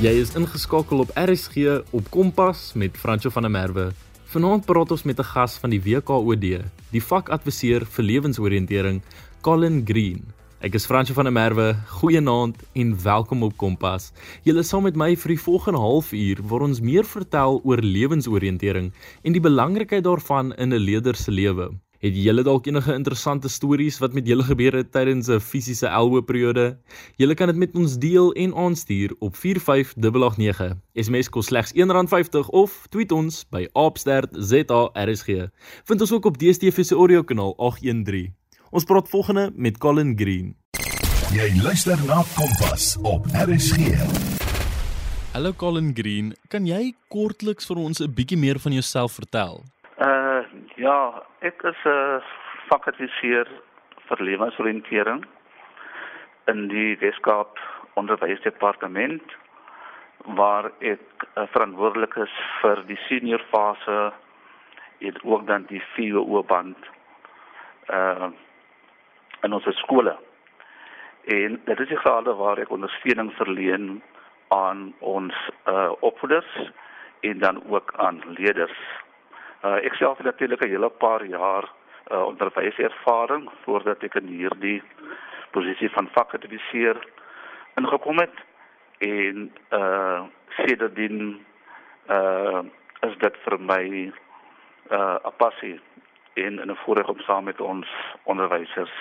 Jy is ingeskakel op RSG op Kompas met Franco van der Merwe. Vanaand praat ons met 'n gas van die WKOD, die vakadviseur vir lewensoriëntering, Colin Green. Ek is Franco van der Merwe. Goeienaand en welkom op Kompas. Julle saam met my vir die volgende halfuur waar ons meer vertel oor lewensoriëntering en die belangrikheid daarvan in 'n leier se lewe. Het julle dalk enige interessante stories wat met julle gebeur het tydens 'n fisiese elboperiode? Julle kan dit met ons deel en aanstuur op 45889. SMS kos slegs R1.50 of tweet ons by @ZARSG. Vind ons ook op DStv se audio kanaal 813. Ons praat volgende met Colin Green. Jy luister na Kompas op RSG. Hallo Colin Green, kan jy kortliks vir ons 'n bietjie meer van jouself vertel? Ja, ek is 'n uh, vakadviseur vir lewensoriëntering in die Weskaap Onderwysdepartement waar ek uh, verantwoordelik is vir die senior fase en ook dan die VWO band uh in ons skole. En dit is die grade waar ek ondersteuning verleen aan ons uh opvoeders en dan ook aan leerders Uh, ek self het natuurlik 'n hele paar jaar uh, onderwyservaring voordat ek in hierdie posisie van vakadviseur ingekom het en uh sedertdien uh is dit vir my uh 'n passie en 'n voorreg om saam met ons onderwysers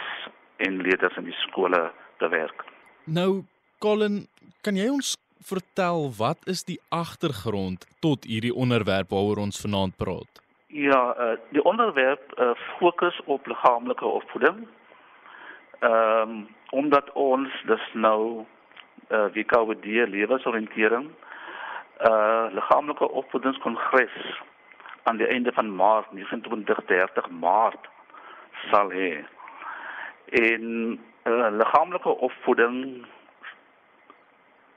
en leerders in die skole te werk. Nou Colin, kan jy ons vertel wat is die agtergrond tot hierdie onderwerp waaroor ons vanaand praat? Ja, uh, die onderwerp uh, fokus op liggaamlike opvoeding. Ehm um, omdat ons dis nou uh wie kou die lewensoriëntering uh liggaamlike opvoedingskongres aan die einde van Maart 29 Maart sal hê. En uh liggaamlike opvoeding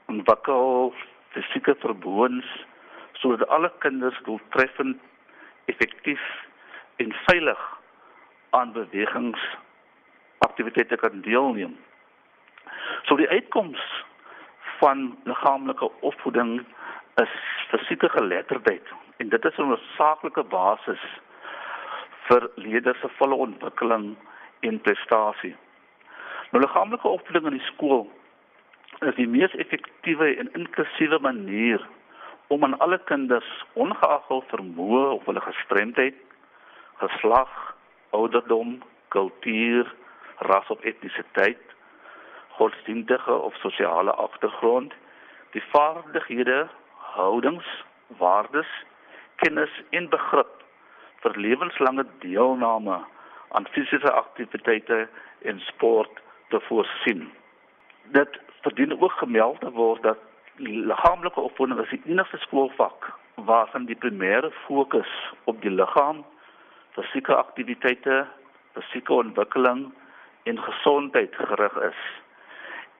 ontwikkel fisieke verboons sodat alle kinders doeltreffend effektief en veilig aan bewegingsaktiwiteite kan deelneem. So die uitkoms van liggaamlike opvoeding is fisieke geletterdheid en dit is 'n noodsaaklike basis vir leerders se volle ontwikkeling en prestasie. Nou liggaamlike opvoeding in die skool is die mees effektiewe en inklusiewe manier om aan alle kinders ongeag hul vermoë of hulle gestremdheid, geslag, ouderdom, kultuur, ras of etnisiteit, godsdienstige of sosiale agtergrond, die vaardighede, houdings, waardes, kennis en begrip vir lewenslange deelname aan fisiese aktiwiteite en sport te voorsien. Dit verdien ook gemeld te word dat liggaamlike opvoeding is die enigste skoolvak waarvan die primêre fokus op die liggaam, fisieke aktiwiteite, fisieke ontwikkeling en gesondheid gerig is.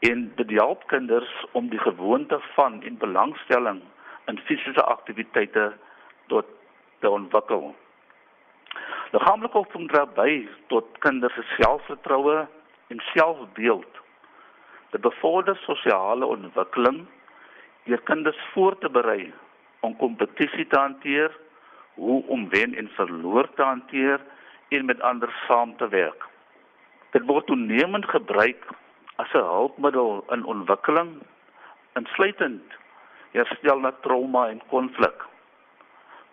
En dit help kinders om die gewoonte van en belangstelling in fisiese aktiwiteite tot te ontwikkel. Liggaamlike opvoeding dra by tot kinders se selfvertroue en selfbeeld. Dit bevorder sosiale ontwikkeling deur kinders voor te berei om kompetisie te hanteer, hoe om wen en verloor te hanteer en met ander saam te werk. Dit word toenemend gebruik as 'n hulpmiddel in ontwikkeling, insluitend herstel na trauma en konflik.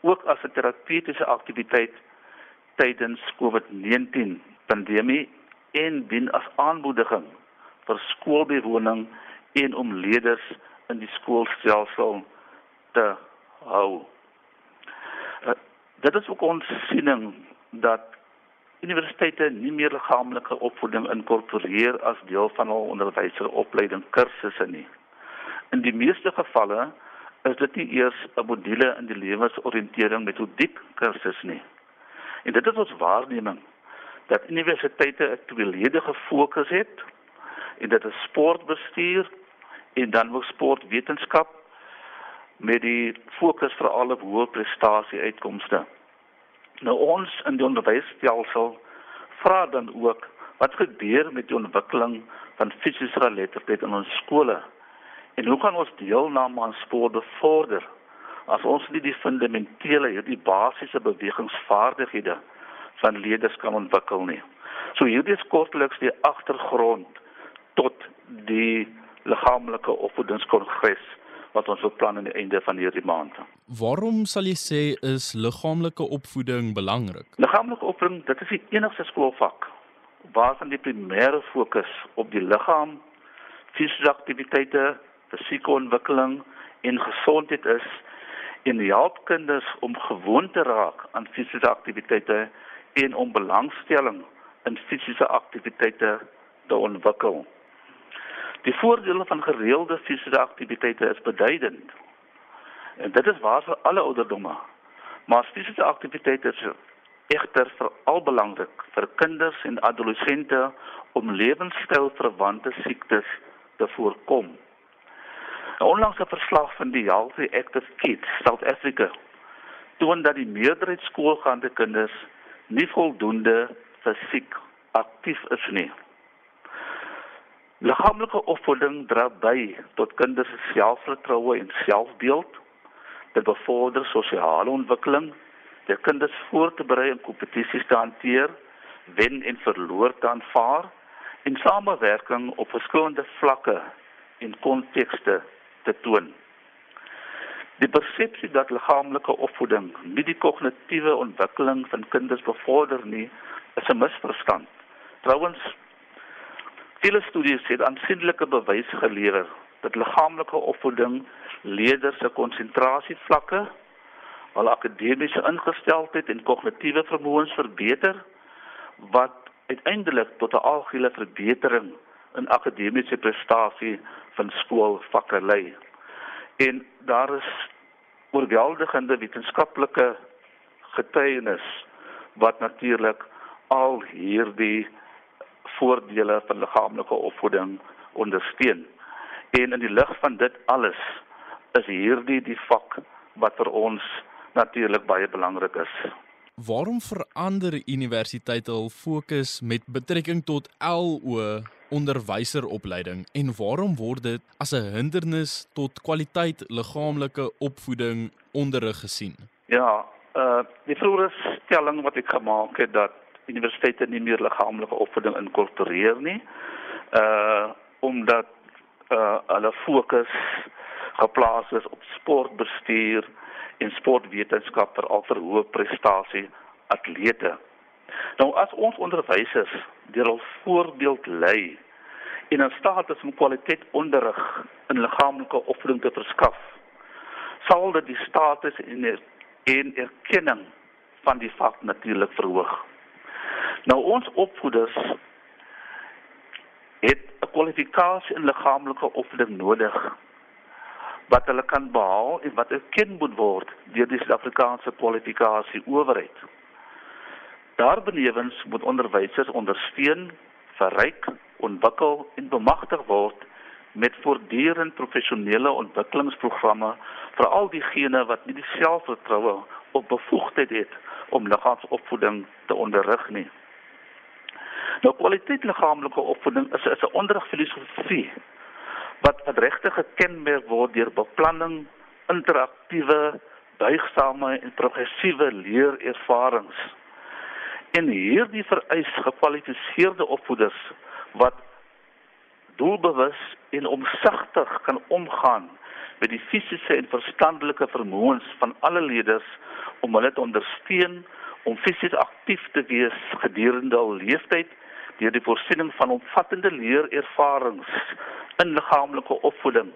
Ook as 'n terapeutiese aktiwiteit tydens COVID-19 pandemie en dien as aanmoediging vir skoolbewoning en om leerders in die skoolstelsel te hou. Uh, dit is ook ons siening dat universiteite nie meer liggaamlike opvoeding inkorporeer as deel van hul onderwyseropleiding kursusse nie. In die meeste gevalle is dit nie eers 'n module in die lewensoriëntering metodiek kursus nie. En dit is ons waarneming dat universiteite 'n tweeledige fokus het en dit is sportbestuur en dan ook sportwetenskap met die fokus vir alle hoë prestasie uitkomste. Nou ons in die onderwysstelsel vra dan ook wat gebeur met die ontwikkeling van fisiese geletterdheid in ons skole En hoe kan ons deelname aan sport bevorder as ons nie die fundamentele, hierdie basiese bewegingsvaardighede van leerders kan ontwikkel nie? So hierdie is kortliks die agtergrond tot die liggaamlike opvoedingskongres wat ons beplan aan die einde van hierdie maand. Waarom sal jy sê is liggaamlike opvoeding belangrik? Liggaamlike opvoeding, dit is die enigste skoolvak waarvan die primêre fokus op die liggaam, fisiese aktiwiteite, fisieke ontwikkeling en gesondheid is en help kinders om gewoon te raak aan fisiese aktiwiteite en om belangstelling in fisiese aktiwiteite te ontwikkel. Die voordele van gereelde fisiese aktiwiteite is beduidend. En dit is waar vir alle ouderdomme. Maar fisiese aktiwiteite is egter veral belangrik vir kinders en adolessente om lewenstylverwante siektes te voorkom. 'n Onlangse verslag van die Healthy Active Kids South Africa toon dat die meerderheid skoolgaande kinders nie voldoende fisiek aktief is nie. Liggaamlike opvoeding dra by tot kinders se selfvertroue en selfbeeld. Dit bevorder sosiale ontwikkeling, deur kinders voor te berei om kompetisies te hanteer, wen en verloor te aanvaar en samewerking op verskillende vlakke en kontekste te toon. Die persepsie dat liggaamlike opvoeding nie die kognitiewe ontwikkeling van kinders bevorder nie, is 'n misverstand. Trouwens Vele studies het aansienlike bewyse gelewer dat liggaamlike opvoeding leerders se konsentrasievlakke, hul akademiese ingesteldheid en kognitiewe vermoëns verbeter wat uiteindelik tot 'n algehele verbetering in akademiese prestasie van skoolvakke lei. En daar is oorweldigende wetenskaplike getuienis wat natuurlik al hierdie voordele van liggaamlike opvoeding ondersteun. En in die lig van dit alles is hierdie die vak wat vir ons natuurlik baie belangrik is. Waarom verander universiteite hul fokus met betrekking tot LO onderwyseropleiding en waarom word dit as 'n hindernis tot kwaliteit liggaamlike opvoeding onderrig gesien? Ja, uh die vroeë stelling wat ek gemaak het dat universiteite nie meer liggaamlike opvoeding inkorporeer nie. Uh omdat uh hulle fokus geplaas is op sportbestuur en sportwetenskap vir al vir hoë prestasie atlete. Nou as ons onderwysers deur hul voorbeeld lei en in staat is om kwaliteit onderrig in liggaamlike opvoeding te verskaf, sal dit die status en en erkenning van die vak natuurlik verhoog. Nou ons opvoeders het 'n kwalifikasie in liggaamlike opvoeding nodig wat hulle kan behaal en wat erken moet word deur die Suid-Afrikaanse kwalifikasie owerheid. Daarbenewens moet onderwysers ondersteun, verryk, ontwikkel en bemagtig word met voortdurend professionele ontwikkelingsprogramme vir al diegene wat nie die selfvertroue of bevoegdheid het om liggaamsopvoeding te onderrig nie. Nou kwaliteit liggaamlike opvoeding is is 'n onderrigfilosofie wat wat regtig gekenmerk word deur beplanning, interaktiewe, buigsame en progressiewe leerervarings. En hierdie vereis gekwalifiseerde opvoeders wat doelbewus en omsigtig kan omgaan met die fisiese en verstandelike vermoëns van alle leerders om hulle te ondersteun om fisies aktief te wees gedurende hul leeftyd deur die voorsiening van omvattende leerervarings in liggaamlike opvoeding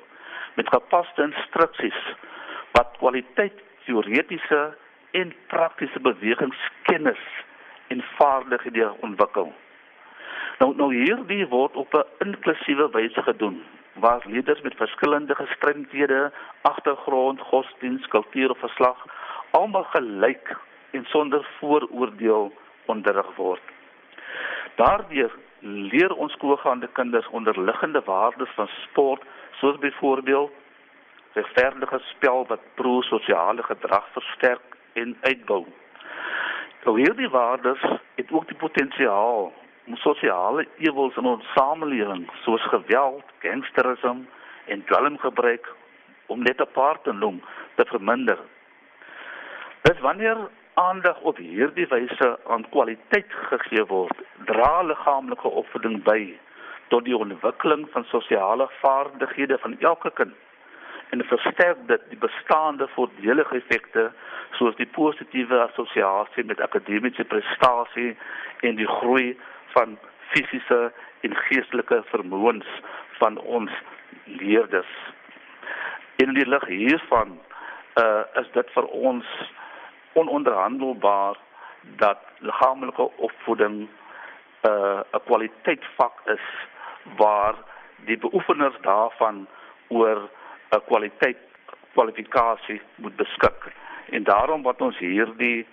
met gepaste instruksies wat kwaliteit teoretiese en praktiese bewegingskennis en vaardighede ontwikkel. Nou nou hierdie word op 'n inklusiewe wyse gedoen waar leerders met verskillende gestremdhede, agtergrond, godsdienst, kultuur of geslag almal gelyk en sonder vooroordeel onderrig word. Daardeur leer ons skoolgaande kinders onderliggende waardes van sport, soos byvoorbeeld regverdige spel wat pro-sosiale gedrag versterk en uitbou. Nou hierdie waardes het ook die potensiaal om sosiale ewels in ons samelewing soos geweld, gangsterisme en dwelmgebruik om net 'n paar te noem te verminder. Dis wanneer aandag op hierdie wyse aan kwaliteit gegee word, dra liggaamlike opvoeding by tot die ontwikkeling van sosiale vaardighede van elke kind en versterk dit die bestaande voordelige effekte soos die positiewe assosiasie met akademiese prestasie en die groei van fisiese en geestelike vermoëns van ons leerders. In die lig hiervan uh, is dit vir ons ononderhandelbaar dat liggaamlike opvoeding 'n uh, 'n kwaliteitsvak is waar die beoefeners daarvan oor 'n kwaliteit kwalifikasie moet beskik. En daarom wat ons hierdie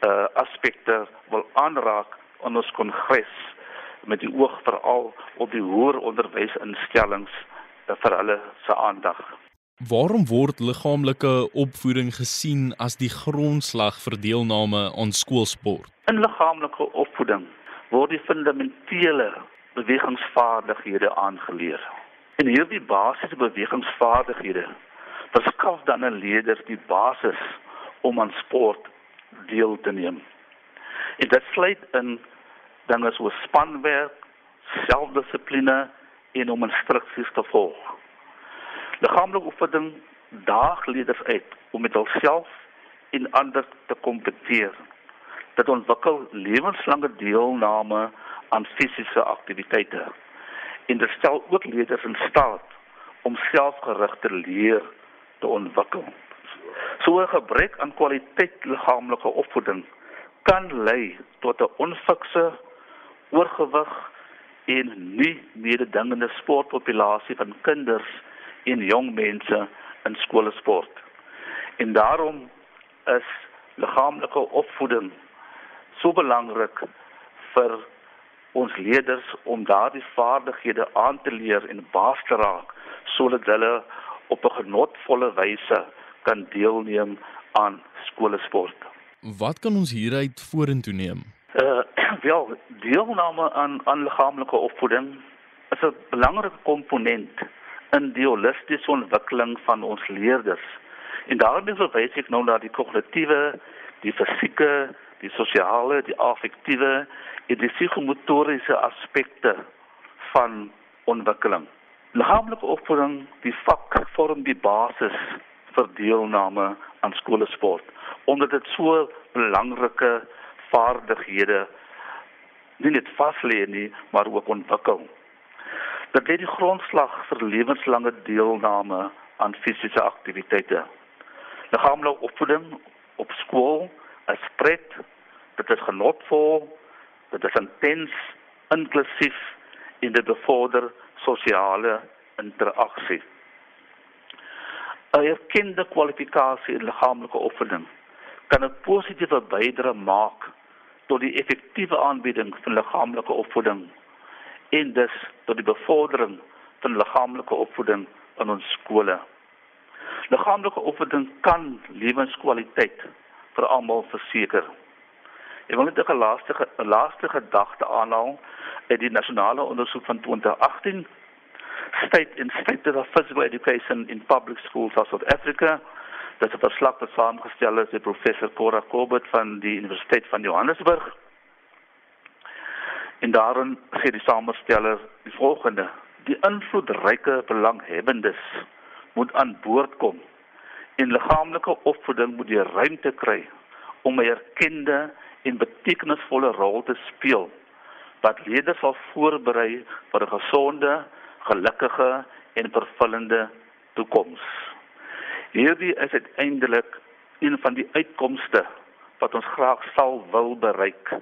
uh aspekte wil aanraak in ons kongres met die oog veral op die hoër onderwysinstellings uh, vir hulle se aandag. Waarom word liggaamlike opvoeding gesien as die grondslag vir deelname aan skoolsport? In liggaamlike opvoeding word die fundamentele bewegingsvaardighede aangeleer. En hierdie basiese bewegingsvaardighede verskaf dan 'n leier die basis om aan sport deel te neem. En dit sluit in dinge soos spanwerk, selfdissipline en om instruksies te volg. Liggaamlike oefening daag leerders uit om met hulself en ander te kompeteer. Dit ontwikkel lewenslange deelname aan fisiese aktiwiteite. En dit stel ook leerders in staat om selfgerigte leer te ontwikkel. So 'n gebrek aan kwaliteit liggaamlike opvoeding kan lei tot 'n onfikse oorgewig en nie mededingende sportpopulasie van kinders en jong mense in skole sport. En daarom is liggaamlike opvoeding so belangrik vir ons leerders om daardie vaardighede aan te leer en baas te raak sodat hulle op 'n genotvolle wyse kan deelneem aan skole sport. Wat kan ons hieruit vorentoe neem? Uh wel, deelname aan aan liggaamlike opvoeding is 'n belangrike komponent in die holistiese ontwikkeling van ons leerders. En daarmee verwys ek nou na die kognitiewe, die fisieke, die sosiale, die affektiewe en die psigomotoriese aspekte van ontwikkeling. Liggaamlike opvoeding, die vak vorm die basis vir deelname aan skoolsport omdat dit so belangrike vaardighede nie net vas lê nie, maar ook ontwikkel. Dit lê die grondslag vir lewenslange deelname aan fisiese aktiwiteite. Liggaamlike opvoeding op skool is pret, dit is genotvol, dit is intens, inklusief en dit bevorder sosiale interaksie. 'n Erkende kwalifikasie in liggaamlike opvoeding kan 'n positiewe bydrae maak tot die effektiewe aanbieding van liggaamlike opvoeding en dus tot die bevordering van liggaamlike opvoeding in ons skole. Liggaamlike opvoeding kan lewenskwaliteit vir almal verseker. Ek wil net 'n laaste laaste gedagte aanhaal uit die nasionale ondersoek van 2018 State in State of Physical Education in Public Schools of South Africa. Dit is 'n verslag wat saamgestel is deur professor Cora Kobert van die Universiteit van Johannesburg. En daarin sê die samesteller die volgende: Die invloedryke belanghebbendes moet aan boord kom en liggaamlike opvoeding moet die ruimte kry om 'n erkende en betekenisvolle rol te speel wat leerders sal voorberei vir 'n gesonde, gelukkige en vervullende toekoms. Hierdie is uiteindelik een van die uitkomste wat ons graag sal wil bereik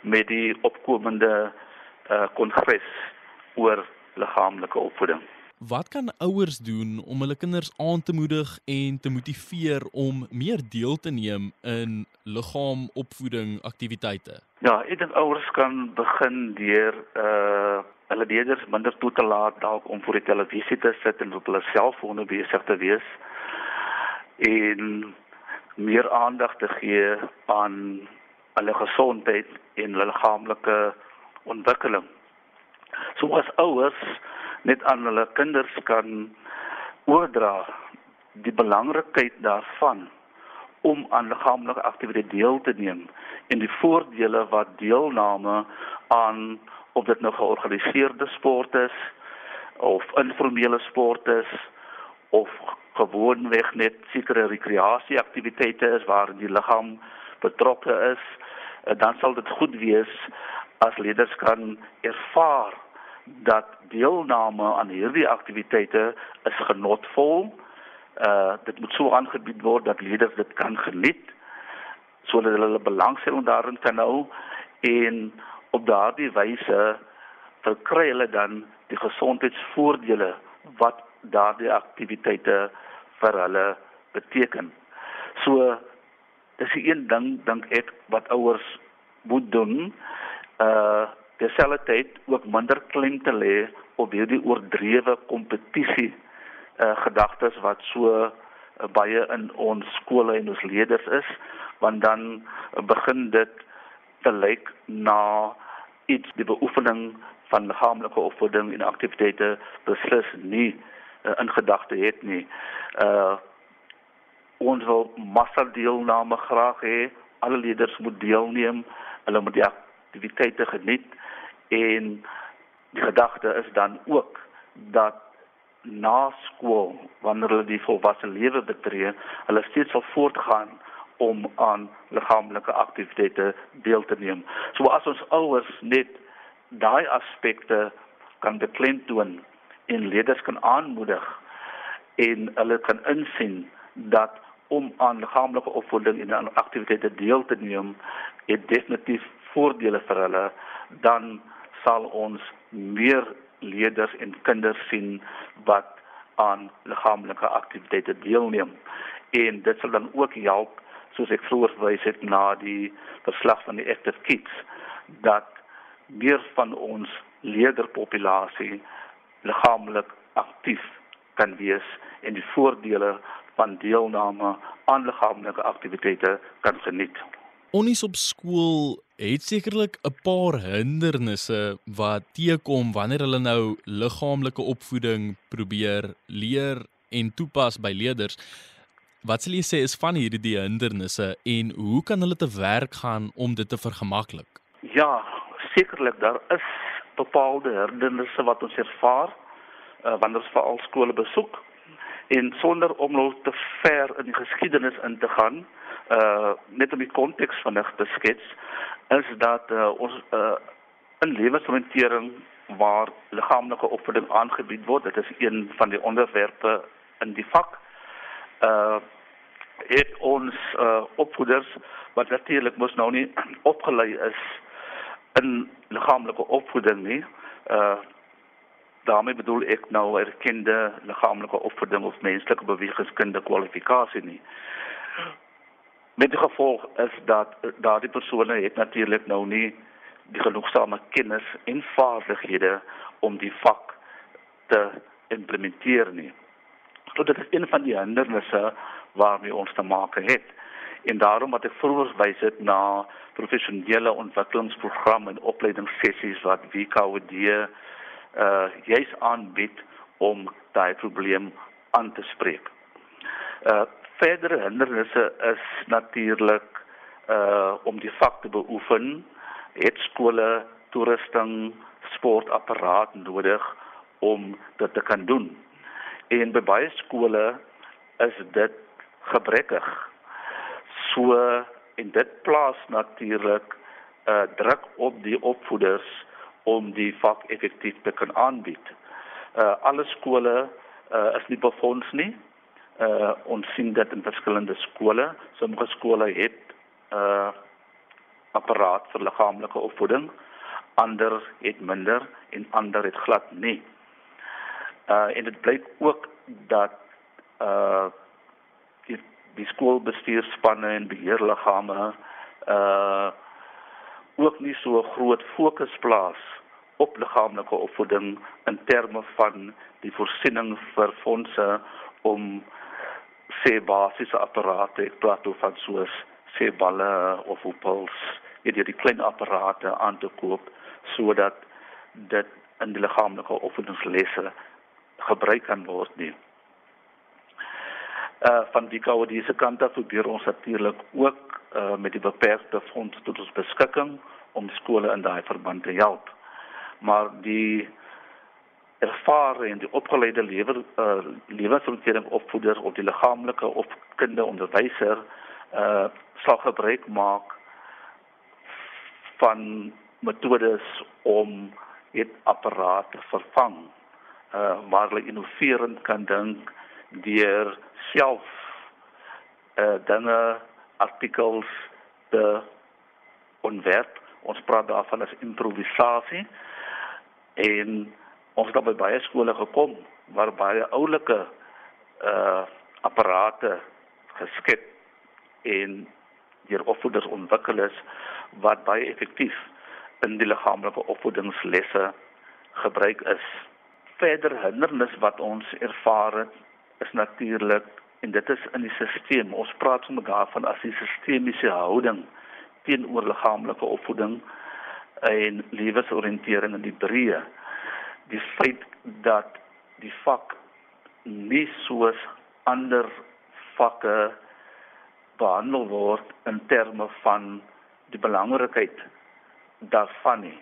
met die opkomende uh kongres oor liggaamlike opvoeding. Wat kan ouers doen om hulle kinders aan te moedig en te motiveer om meer deel te neem in liggaamopvoeding aktiwiteite? Ja, ek dink ouers kan begin deur uh hulle leerders minder toe te laat dalk om voor die televisie te sit en op hulle selfone besig te wees en meer aandag te gee aan hulle gesondheid en hulle liggaamlike ontwikkeling. So as ouers net aan hulle kinders kan oordra die belangrikheid daarvan om aan liggaamlike aktiwiteit deel te neem en die voordele wat deelname aan of dit nou georganiseerde sport is of informele sport is of gewoonweg net sekere rekreasieaktiwiteite is waar die liggaam betrokke is, eh, dan sal dit goed wees as leerders kan ervaar dat deelname aan hierdie aktiwiteite is genotvol. Uh dit moet so aangebied word dat leerders dit kan geniet sodat hulle belangstelling daarin kan hou en op daardie wyse verkry hulle dan die gesondheidsvoordele wat daardie aktiwiteite vir hulle beteken. So dis 'n een ding dink ek wat ouers moet doen. Uh terselfdertyd ook minder klem te lê op hierdie oordrewe kompetisie uh gedagtes wat so uh, baie in ons skole en ons leerders is, want dan begin dit te lyk na iets die beoefening van liggaamlike opvoeding en aktiwiteite beslis nie uh, in gedagte het nie. Uh ons wil massa deelname graag hê. Alle leerders moet deelneem. Hulle moet die aktiwiteite geniet en die gedagte is dan ook dat na skool wanneer hulle die volwasse lewe betree, hulle steeds sal voortgaan om aan liggaamlike aktiwiteite deel te neem. So as ons ouers net daai aspekte kan beklemtoon en leerders kan aanmoedig en hulle kan insien dat om aan liggaamlike opvoeding en aan aktiwiteite deel te neem, het definitief voordele vir hulle, dan sal ons meer leerders en kinders sien wat aan liggaamlike aktiwiteite deelneem. En dit sal dan ook help soos ek vroeër verwys het na die verslag van die Active Kids dat meer van ons leerderpopulasie liggaamlik aktief kan wees en die voordele van deelname aan liggaamlike aktiwiteite kan geniet. Onnies op skool het sekerlik 'n paar hindernisse wat teekom wanneer hulle nou liggaamlike opvoeding probeer leer en toepas by leerders. Wat sal jy sê is van hierdie hindernisse en hoe kan hulle te werk gaan om dit te vergemaklik? Ja, sekerlik daar is bepaalde hindernisse wat ons ervaar uh, wanneer ons veral skole besoek en sonder om nou te ver in die geskiedenis in te gaan uh net om die konteks van dit te skets is dat uh, ons uh in lewensoriëntering waar liggaamlike opvoeding aangebied word dit is een van die onderwerpe in die vak uh het ons uh opvoeders wat natuurlik mos nou nie opgelei is in liggaamlike opvoeding nie. Uh daarmee bedoel ek nou erkende liggaamlike opvoeding of menslike bewegingskunde kwalifikasie nie. Met die gevolg is dat daardie persone het natuurlik nou nie die genoegsame kennis en vaardighede om die vak te implementeer nie. So dit is een van die hindernisse waarmee ons te maak het. En daarom wat ek vroeër wys het na professionele ontwikkelingsprogram en opleidingssessies wat WKOD uh juis aanbied om daai probleem aan te spreek. Uh verdere hindernisse is natuurlik uh om die vak te beoefen, het skole toerusting, sportapparaat nodig om dit te kan doen. En by baie skole is dit gebrekkig. So en dit plaas natuurlik uh, druk op die opvoeders om die vak effektief te kan aanbied. Uh alle skole uh is nie befonds nie. Uh ons sien dit in verskillende skole. Sommige skole het uh apparaat vir liggaamlike opvoeding, ander het minder en ander het glad nie. Uh en dit blyk ook dat uh die skoolbestuurspanne en beheerliggame uh ook nie so groot fokus plaas op liggaamlike opvoeding in terme van die voorsiening vir fondse om se basiese apparate ek praat oor van soos se balle of opels hierdie die klein apparate aan te koop sodat dit in die liggaamlike opvoedingslesse gebruik kan word nie uh van die KWD se kant af probeer ons natuurlik ook uh met die beperkte fondse tot ons beskikking om skole in daai verband te help. Maar die ervare en die opgeleide lewer uh lewensomgewing opvoeders of die liggaamlike of kinderonderwyser uh sal gebruik maak van metodes om dit apparate vervang uh waar hulle innoverend kan dink deur self uh dinge artikels te ontwerp ons praat daarvan as improvisasie en ons het by baie skole gekom waar baie oulike uh apparate geskep en deur opvoeders ontwikkel is wat baie effektief in die liggaamlike opvoedingslesse gebruik is. Verder hindernis wat ons ervaar het is natuurlik en dit is in die stelsel. Ons praat sommer daarvan as die sistemiese houding teenoor liggaamlike opvoeding en lewensoriëntering in die breë. Die feit dat die vak nie soos ander vakke behandel word in terme van die belangrikheid daarvan nie.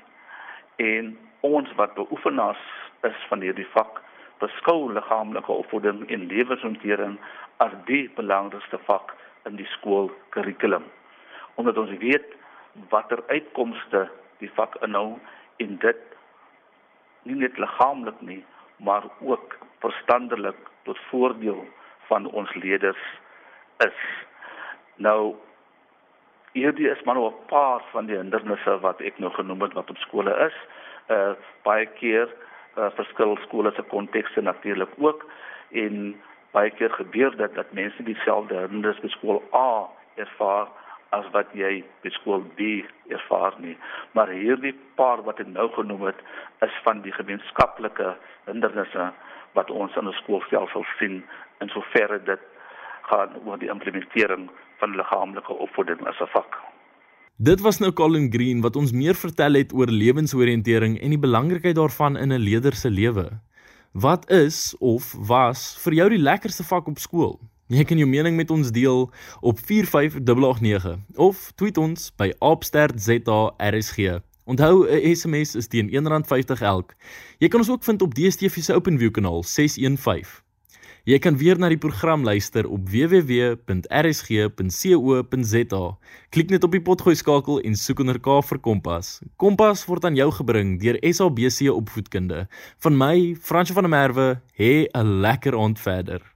En ons wat beoefenaars is van hierdie vak, beskou liggaamlike opvoeding en lewensoriëntering as die belangrikste vak in die skoolkurrikulum. Omdat ons weet watter uitkomste die vak inhou en dit nie net liggaamlik nie, maar ook verstandelik tot voordeel van ons leerders is. Nou hierdie is maar 'n paar van die hindernisse wat ek nou genoem het wat op skole is. Uh baie keer uh, verskil skole se kontekste natuurlik ook en baie keer gebeur dit dat mense dieselfde hindernisse by skool A ervaar as wat jy by skool B ervaar nie. Maar hierdie paar wat ek nou genoem het is van die gemeenskaplike hindernisse wat ons in 'n skoolstelsel sien in soverre dit gaan oor die implementering van liggaamlike opvoeding as 'n vak. Dit was nou Colin Green wat ons meer vertel het oor lewensoriëntering en die belangrikheid daarvan in 'n leerder se lewe. Wat is of was vir jou die lekkerste vak op skool? Jy kan jou mening met ons deel op 45889 of tweet ons by @stertzarsg. Onthou 'n SMS is teen R1.50 elk. Jy kan ons ook vind op DStv se OpenView kanaal 615. Jy kan weer na die program luister op www.rsg.co.za. Klik net op die potgooi skakel en soek onder K vir Kompas. Kompas word aan jou gebring deur SABC Opvoedkunde. Van my, Fransjo van der Merwe, hê 'n lekker aand verder.